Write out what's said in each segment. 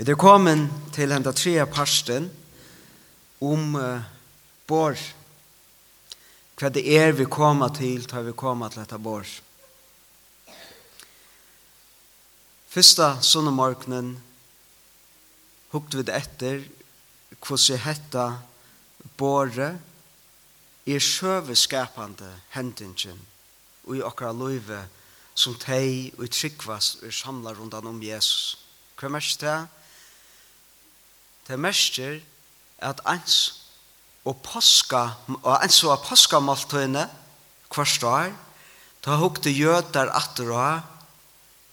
Vi er kommet til enda tre parsten om uh, bor. Hva det er vi koma til, tar vi koma til dette bor. Fyrsta sunnemorgnen hukte vi det etter hvordan hetta båre er sjøveskapende hendingen og i akkurat løyve som teg og i tryggvast er samlar rundt om Jesus. Hva mersk det? Det mestjer at ens og påska, og ens og påskamaltøyene hvert år, ta hukte jøder atter og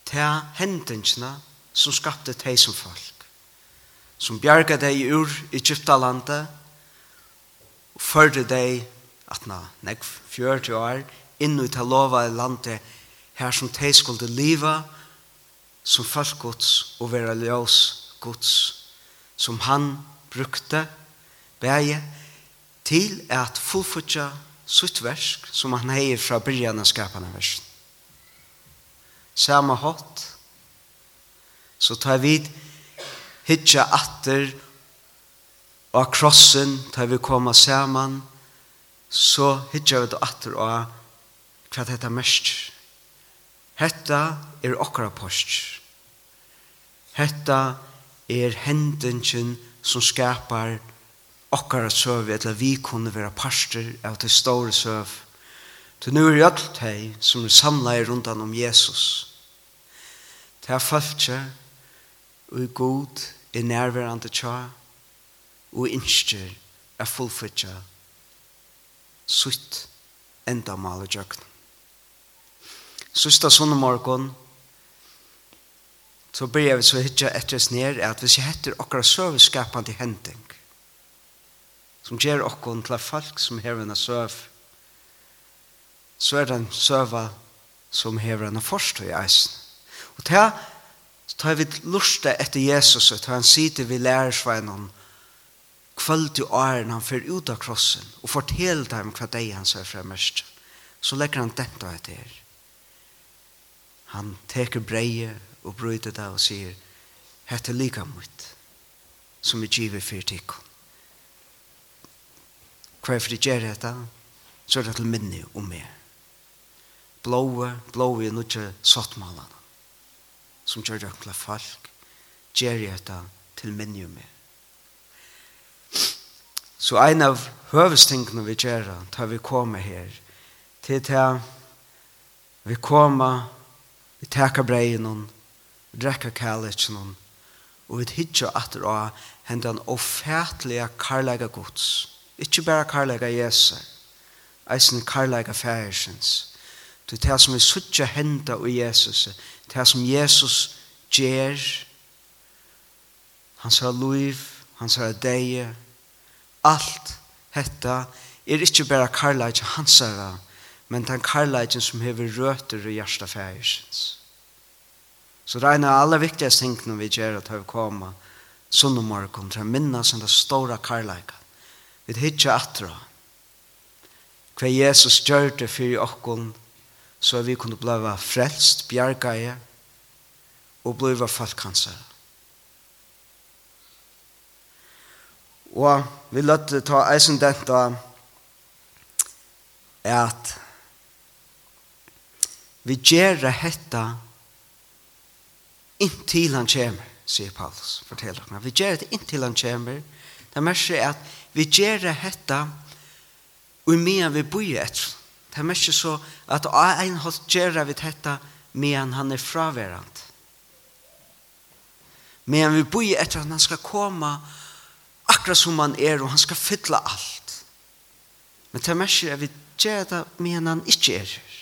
til hendelsene som skapte deg som folk, som bjerga deg ur Egyptalandet, og førde deg at na, nek 40 år, inn ut til lova i landet her som deg skulle liva, som folk gods og være ljøs gods som han brukte bæje til at fullfutja sutt versk som han heier fra byrjan av skapande versen. Sama hatt så tar vi hitja atter og krossen tar vi koma saman så hitja vi atter og hva dette mest Hetta er okkara post. Hetta er er hendingen som skapar okkara søv, eller vi kunne være parster av det store søv. Til nu er alt hei som er samlet rundt om Jesus. Det er falskje, og i god er nærværende tja, og innskjer er fullfyrtja sutt endamal og jøkken. Sista sunnemorgon, så ber vi så hitta etter oss ned, at hvis jeg heter okkar søvskapande hending som gjør okkar til folk som hever en søv så er den søva som hever en forstå i eisen. Og så tar vi lusta etter Jesus og tar han sitter vi lærersveinen kvöld i åren han fyr ut av krossen og fortell dem hva deg han ser fremmest så legger han dette etter. Han teker breie og bryter det og sier, hette lika mot, som er givet for tikkun. Hver for det gjør dette, så er det til minne om meg. Blåa, blåa er nødvendig sottmalene, som gjør det til folk, gjør dette til minne om meg. Så en av høvestingene vi gjør, tar vi komme her, til til vi kommer, vi takker breien og drekka kærleikken og vi hitja atter av hendan ofætlige karlæga gods. ikki bara karlæga Jesu, eisen karlæga fægersens. Det er det som vi suttja henda i Jesus, det er som Jesus gjer, hans her luiv hans her deie, alt hetta er ikke bara karlæga hansara men den karlægen som hever røter i hjertet fægersens. Så det er en av alle ting tingene vi gjør at vi kommer sånn om morgen til å minnes den store karlæken. Vi hittar atra. Hva Jesus gjør det for oss så vi kunne bli frelst, bjergeie, og bli falkhanser. Og vi løtte ta eisen dette at vi gjør det hette inntil han kommer, sier Paulus, forteller han. Vi gjør det inntil han kommer. Det merker er at vi gjør det hette og mye vi bor etter. Det merker så at en hos gjør det hette medan han er fraværende. Medan vi bor etter at han skal komme akkurat som han er, og han skal fylle alt. Men det merker er vi gjør det medan han ikke er her.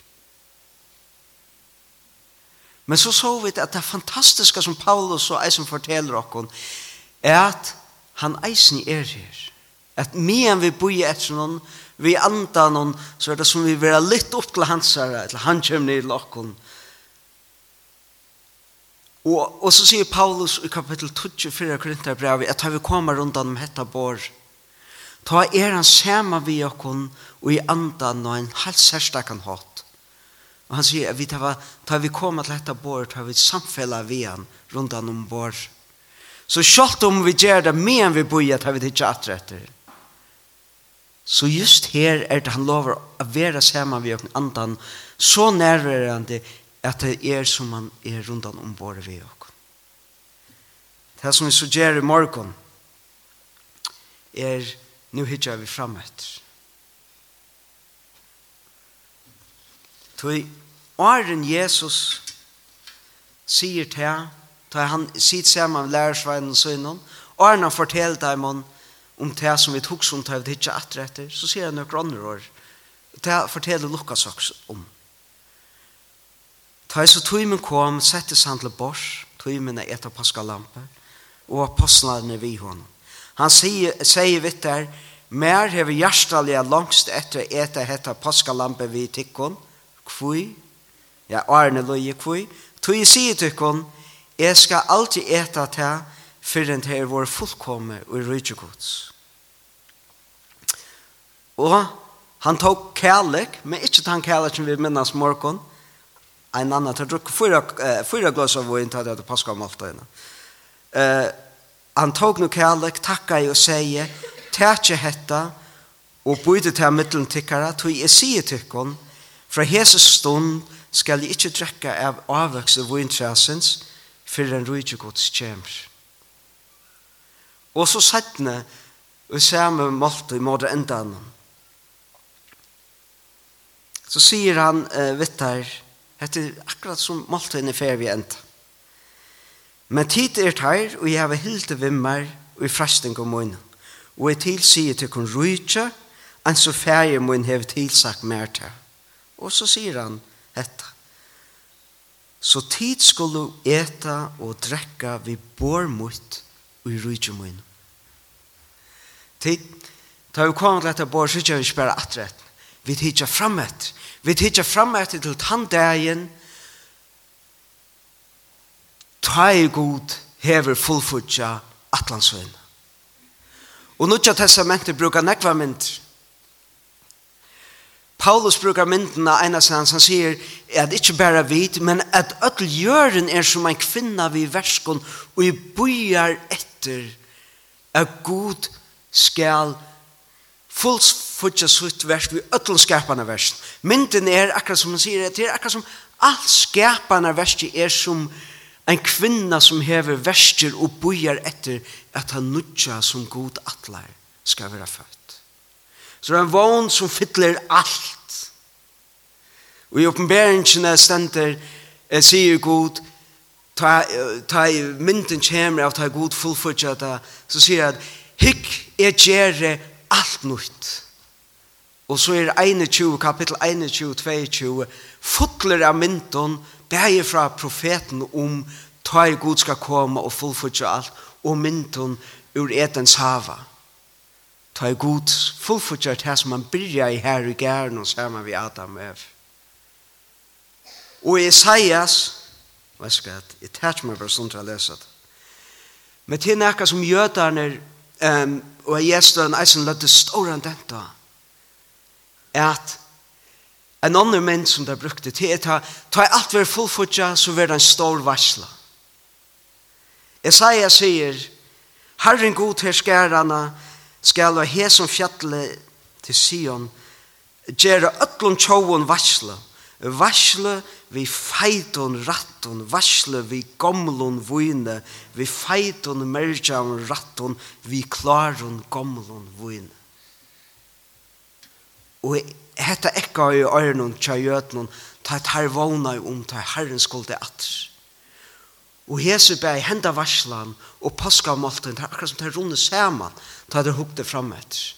Men så så vi at det fantastiska som Paulus og eisen forteller okkon er at han eisen er her. At medan vi bor etter noen, vi antar noen, så er det som vi vera litt opp til hans her, til han kommer ned i lakken. Og, og så sier Paulus i kapittel 24 Korintherbrevet at vi kommer rundt om hetta bor, ta er han sammen vi okkon og i andan og en halvt særstakan hatt Og han sier at vi tar, tar vi koma til dette bord, tar vi samfella vi han rundt om bord. Så kjalt om vi gjør det med vi bor, tar vi det ikke atretter. Så just her er det han lover å være sammen med oss andan, så nærværende at det er som han er rundt om bord vi oss. Det som vi så gjør i morgen er nu hittar vi fram etter. Tøy åren Jesus sier til ta han sitt sammen med lærersveinen og sønnen, og han forteller dem om, om det som vi tok som tar vi ikke etter etter, så sier han noen andre år. Det forteller Lukas også om. Ta så tøymen kom, settes han til bors, tøymen er etter paskalampe, og apostlene vi honom. Han sier, sier vidt der, mer hever hjertelige langst etter etter hette paskalampe vi tikkene, kvui, ja, arne loje kvui, tog jeg sier tykkon, jeg skal alltid eta ta fyrren til er vår fullkomme og rydgjegods. Og han tok kærlek, men ikke tann kærlek som vi minnes morgon, en annan til drukk fyra, eh, fyra glas av vågen til at paska om maltøyene. Eh, han tok no kærlek, takka i og sier, tætje hetta, og bøyde til mittelen tikkara, tog jeg sier tikkon, Fra hese stund skal jeg ikke drekke av avvøkse vintrasens, for en rydde gods kjemmer. Og så settene, og samme målte i måte enda annan. Så sier han, uh, vet der, dette er akkurat som målte i fer vi enda. Men tid er tær, og jeg har hilt hilde vimmer, og i frasting om munnen. Og jeg tilsier til kun rydde, enn så ferie munnen har tilsagt mer til. Og så sier han dette. Så tid skulle eta og drekka vi bor mot og i rujtje mun. Tid, ta jo kong til og bor sykja vi spara atrett. Vi tidja fram etter. Vi tidja fram etter til tandegjen. Ta i god hever fullfutja atlansvinn. Og nutja testamentet brukar nekva mynd. Paulus brukar myndena ena sen han sier at ikkje bara vit, men at öll jörn er som en kvinna vi verskon og i bojar etter at god skal fulls futja sutt vers vi öll skapana vers. Mynden er akkurat som han sier, det er akkurat som all skapana vers er som en kvinna som hever verster og bojar etter at han nutja som god atlar skal være født. Så det er en vogn som fytler alt. Og i oppenberingene stender, jeg sier god, ta, ta mynden kommer av ta god fullfutja det, så sier jeg at hikk er gjerre alt nytt. Og så er 21, kapittel 21, 22, fotler av mynden, bæger fra profeten om ta i god skal komme og fullfutja alt, og mynden ur etens hava ta i god fullfutjert her som man byrja i her i gæren og sammen vi Adam og Ev. Og Isaias, hva skal jeg, jeg tært meg bare stund til å lese det, men til nekka som jøderne um, og jeg gjester en eisen lødde ståren denta, er at en annen menn som det brukte til, er ta, ta i alt vær fullfutja, så vær en stor varsla. Isaias sier, Herren god her skærene, skal av hesum fjallet til Sion gjøre öllum tjóun varsla. Varsla vi feitun rattun varsla vi gomlun vune vi feitun merjan rattun vi klarun gomlun vune og hetta ekka i øyrnum tja jötnun, ta tar vana om ta herren skulde atr Og hese bæg henda varslan og paska av måltiden, det er akkurat som det er runde saman, da det er hukte fram etter.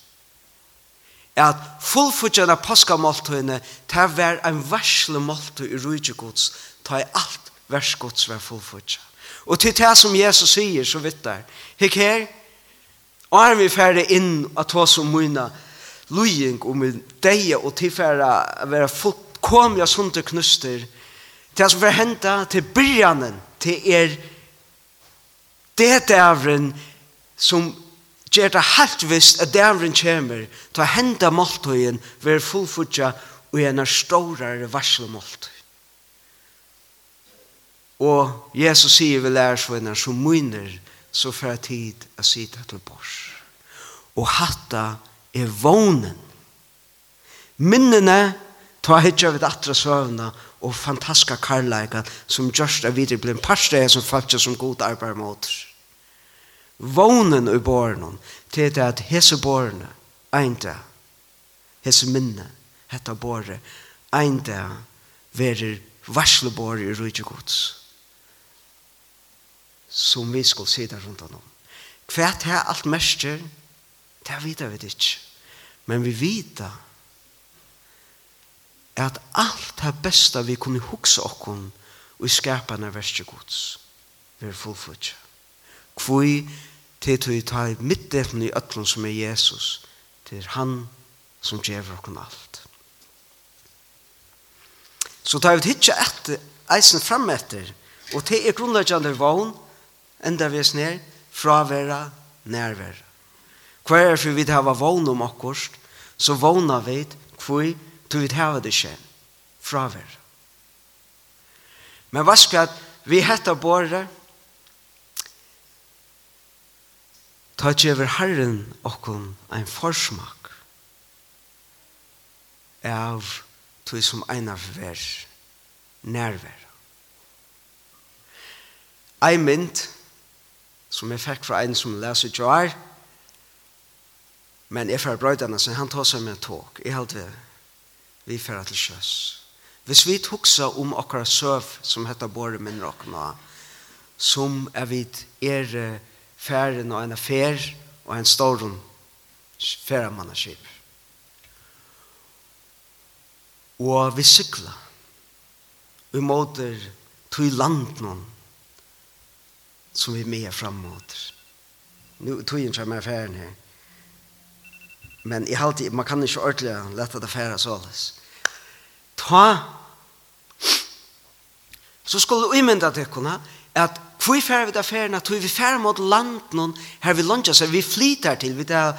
At fullfutjana paska av måltidene, det er vær en varsle måltid i rujtjegods, ta i alt versgods vær fullfutja. Og til det som Jesus sier, så vidt der, hik her, og er vi ferdig inn at hva som mynda, lujing og min deie og tilfæra, være fullkomja sunte knuster, det som vil henda til byrjanen, det er det dævren som gjør det helt visst at dævren kommer til å hente måltøyen ved fullfutja og en av stårere varselmåltøy. Og Jesus sier vi lærersvenner som mynner så får jeg tid å sitte til bors. Og hatta er vånen. Minnene tar hitja vid atra søvna og fantastiska karlægan som gjørst av videre blir en parstreia som falskja som god arbeid mot. Vånen i bornen til det at hese borne einda, hese minne, hetta borre, einda verir varslebore i rujtje gods som vi skulle der rundt om. Hva er alt mestjer? Det vet vi ikke. Men vi vet at at alt det beste vi kunne hukse okkon og i skapene verste gods vi er fullfødja kvoi til til ta midtdelen i øtlen som er Jesus til han som gjør oss alt så tar vi hitja etter eisen fram etter og til er grunnleggende vogn enda vi er sned være nærvære. hver er for vi hava vogn om akkurat så vogner vi hvor tog vi hava det ikke fravær. Men hva skal vi hette båret? Ta tjever Herren okkom ein forsmak av tog som eina vær nærvær. Ei mynd som jeg fikk fra en som leser Joar, men jeg får brøydene, så han tar seg med tåk. Jeg held ved vi færa til sjøs. Hvis vi hugsa om okkara søv som hetta båre minner råkna, som er vi er færen og en affær og en storrum færamannaskip. Og vi sykla vi måter tog land noen som vi med fram mot. Nu tog jeg ikke med affæren her. Men i halvtid, man kan ikke ordentlig lette det færa såles ta. Så skulle du imynda tekkona at hvor fer vi da ferna tog vi fer mot land noen her vi lunja seg vi flyter til vi da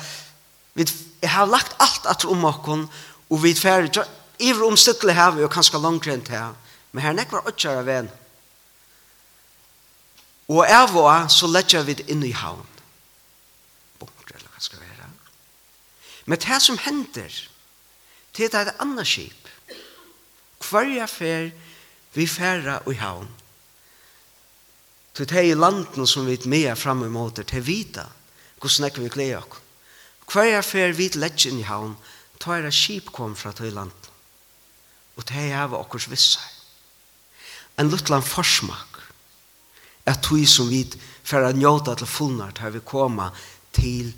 vi har lagt alt at om okkon og vi fer iver om stykle her vi og kanskje langt rent her men her nekvar åttjara ven og er vår så letja vi inn i havn. Bunkre eller hva skal være men det som hender det er et annet skip hverja fer vi færa i havn. Så det er i landen som vi er fram imot det, det er vita hvordan ikke vi gleder oss. Hverja fer vi lett inn i havn, tar er skip kom fra til landen. Og det er av okkurs visse. En luttland forsmak er tog som vi for å njøte til fullnart har vi koma til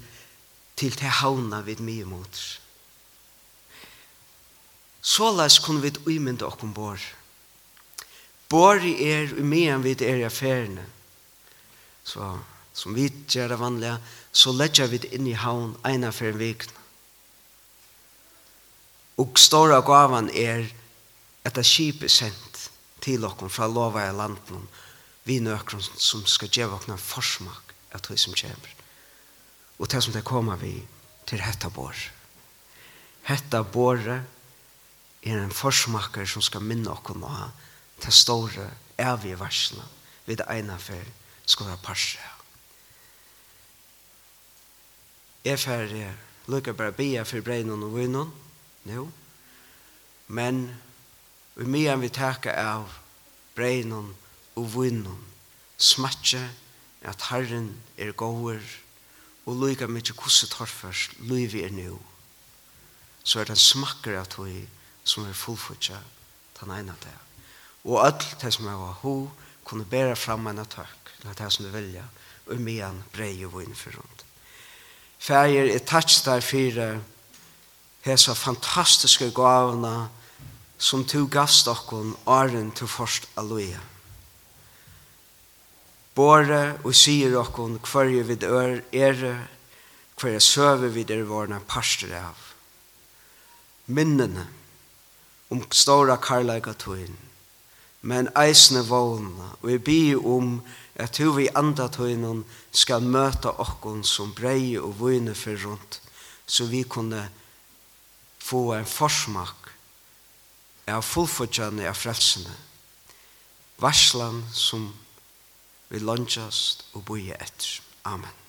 til til havna vid mye mot oss. Så lais kunne vi uimynda okkom bor. Bori er umean vi er i affærene. Så, som vi gjør det vanlige, så letja vi inn i havn eina for en vikna. Og store gavan er at det skip er sendt til dere fra lova i landen vi nøkker som skal gjøre dere forsmak av det som kommer. Og det som det kommer vi til hetta bor. Hetta boret er en forsmakker som skal minne oss om å ha til store evige varsene det ene for skåra parser. Jeg får ferdig, bare be for breinen og vinnen, nå, men vi mye vi takker av breinen og vinnen, smatje at Herren er gåer, og lykke mye hvordan torfer, lyve er nå. Så er det en smakker at vi som er fullfutja den ene det. Og alt det som er ho kunne bæra fram en takk til det som du velja og med en brei og vinn for rundt. Fæger er tatsch der fire hesa fantastiske gavna som du gavst okkon åren til forst aloja. Båre og sier okkon hverje vid ør ere, hverje søve vid er vårna parster av. Minnene, om stora karlaika tøyen, men eisne vågna, og vi bi om at du vi anda tøynen skal møte okkon som brei og vune for rundt, så vi kunne få en forsmak av fullfordjane av frelsene, varslan som vi lønnsast og boje etter. Amen.